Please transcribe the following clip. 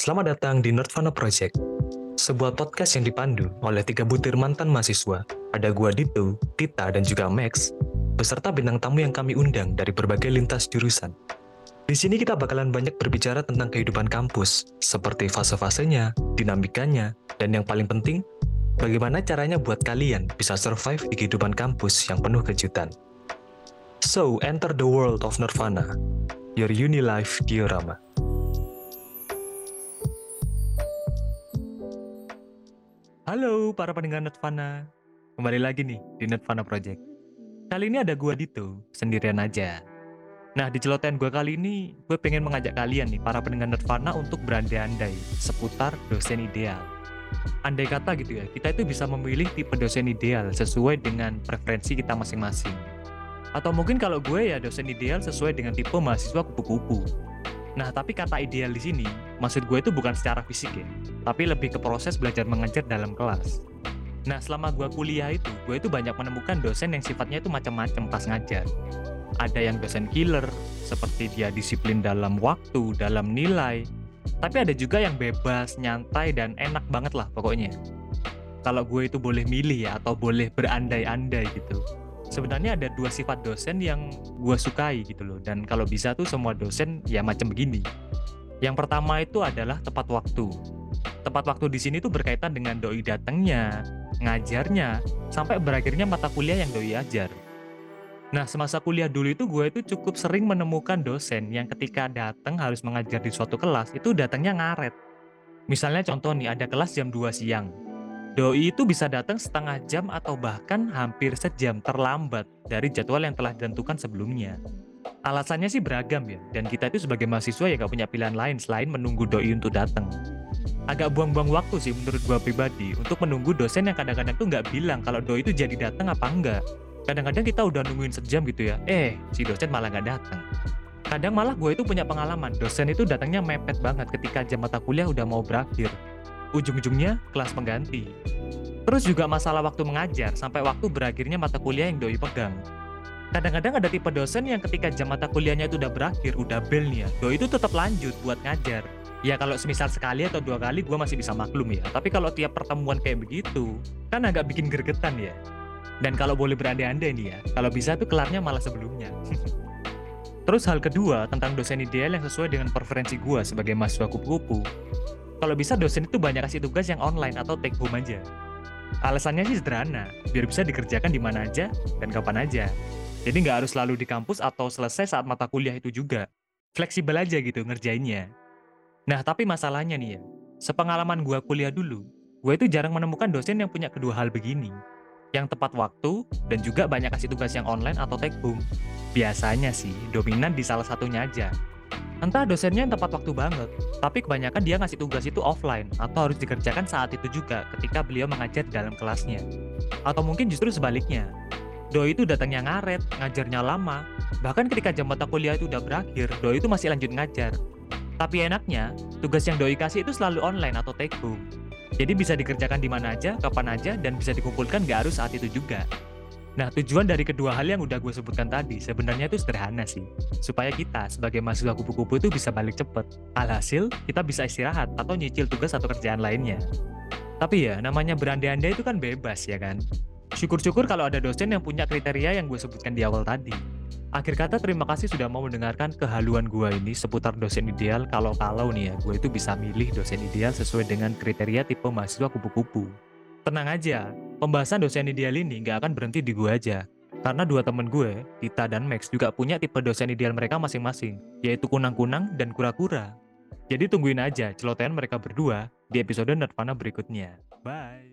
Selamat datang di Nerdvana Project, sebuah podcast yang dipandu oleh tiga butir mantan mahasiswa. Ada gua Dito, Tita, dan juga Max, beserta bintang tamu yang kami undang dari berbagai lintas jurusan. Di sini kita bakalan banyak berbicara tentang kehidupan kampus, seperti fase-fasenya, dinamikanya, dan yang paling penting, bagaimana caranya buat kalian bisa survive di kehidupan kampus yang penuh kejutan. So, enter the world of Nirvana, your uni life diorama. Halo para pendengar Nirvana, kembali lagi nih di Nirvana Project. Kali ini ada gua Dito, sendirian aja. Nah, di celotehan gue kali ini, gue pengen mengajak kalian nih, para pendengar Nirvana untuk berandai-andai seputar dosen ideal. Andai kata gitu ya, kita itu bisa memilih tipe dosen ideal sesuai dengan preferensi kita masing-masing. Atau mungkin kalau gue ya dosen ideal sesuai dengan tipe mahasiswa kupu-kupu. Nah, tapi kata ideal di sini, maksud gue itu bukan secara fisik ya, tapi lebih ke proses belajar mengajar dalam kelas. Nah, selama gue kuliah itu, gue itu banyak menemukan dosen yang sifatnya itu macam-macam pas ngajar ada yang dosen killer, seperti dia disiplin dalam waktu, dalam nilai. Tapi ada juga yang bebas, nyantai, dan enak banget lah pokoknya. Kalau gue itu boleh milih ya, atau boleh berandai-andai gitu. Sebenarnya ada dua sifat dosen yang gue sukai gitu loh. Dan kalau bisa tuh semua dosen ya macam begini. Yang pertama itu adalah tepat waktu. Tepat waktu di sini tuh berkaitan dengan doi datangnya, ngajarnya, sampai berakhirnya mata kuliah yang doi ajar. Nah, semasa kuliah dulu itu gue itu cukup sering menemukan dosen yang ketika datang harus mengajar di suatu kelas itu datangnya ngaret. Misalnya contoh nih, ada kelas jam 2 siang. Doi itu bisa datang setengah jam atau bahkan hampir sejam terlambat dari jadwal yang telah ditentukan sebelumnya. Alasannya sih beragam ya, dan kita itu sebagai mahasiswa ya gak punya pilihan lain selain menunggu doi untuk datang. Agak buang-buang waktu sih menurut gue pribadi untuk menunggu dosen yang kadang-kadang tuh nggak bilang kalau doi itu jadi datang apa enggak kadang-kadang kita udah nungguin sejam gitu ya eh si dosen malah nggak datang kadang malah gue itu punya pengalaman dosen itu datangnya mepet banget ketika jam mata kuliah udah mau berakhir ujung-ujungnya kelas pengganti terus juga masalah waktu mengajar sampai waktu berakhirnya mata kuliah yang doi pegang kadang-kadang ada tipe dosen yang ketika jam mata kuliahnya itu udah berakhir udah bel nih ya doi itu tetap lanjut buat ngajar Ya kalau semisal sekali atau dua kali gue masih bisa maklum ya. Tapi kalau tiap pertemuan kayak begitu, kan agak bikin gergetan ya. Dan kalau boleh berandai-andai nih ya, kalau bisa tuh kelarnya malah sebelumnya. Terus hal kedua tentang dosen ideal yang sesuai dengan preferensi gue sebagai mahasiswa kupu-kupu. Kalau bisa dosen itu banyak kasih tugas yang online atau take home aja. Alasannya sih sederhana, biar bisa dikerjakan di mana aja dan kapan aja. Jadi nggak harus selalu di kampus atau selesai saat mata kuliah itu juga. Fleksibel aja gitu ngerjainnya. Nah tapi masalahnya nih ya, sepengalaman gue kuliah dulu, gue itu jarang menemukan dosen yang punya kedua hal begini yang tepat waktu, dan juga banyak kasih tugas yang online atau take home. Biasanya sih, dominan di salah satunya aja. Entah dosennya yang tepat waktu banget, tapi kebanyakan dia ngasih tugas itu offline atau harus dikerjakan saat itu juga ketika beliau mengajar di dalam kelasnya. Atau mungkin justru sebaliknya. Doi itu datangnya ngaret, ngajarnya lama, bahkan ketika jam mata kuliah itu udah berakhir, Doi itu masih lanjut ngajar. Tapi enaknya, tugas yang Doi kasih itu selalu online atau take home. Jadi bisa dikerjakan di mana aja, kapan aja, dan bisa dikumpulkan gak harus saat itu juga. Nah, tujuan dari kedua hal yang udah gue sebutkan tadi sebenarnya itu sederhana sih. Supaya kita sebagai mahasiswa kupu-kupu itu bisa balik cepet. Alhasil, kita bisa istirahat atau nyicil tugas atau kerjaan lainnya. Tapi ya, namanya berandai-andai itu kan bebas ya kan? Syukur-syukur kalau ada dosen yang punya kriteria yang gue sebutkan di awal tadi. Akhir kata terima kasih sudah mau mendengarkan kehaluan gue ini seputar dosen ideal kalau-kalau nih ya gue itu bisa milih dosen ideal sesuai dengan kriteria tipe mahasiswa kupu-kupu. Tenang aja, pembahasan dosen ideal ini nggak akan berhenti di gue aja. Karena dua temen gue, Tita dan Max juga punya tipe dosen ideal mereka masing-masing, yaitu kunang-kunang dan kura-kura. Jadi tungguin aja celotehan mereka berdua di episode Nirvana berikutnya. Bye!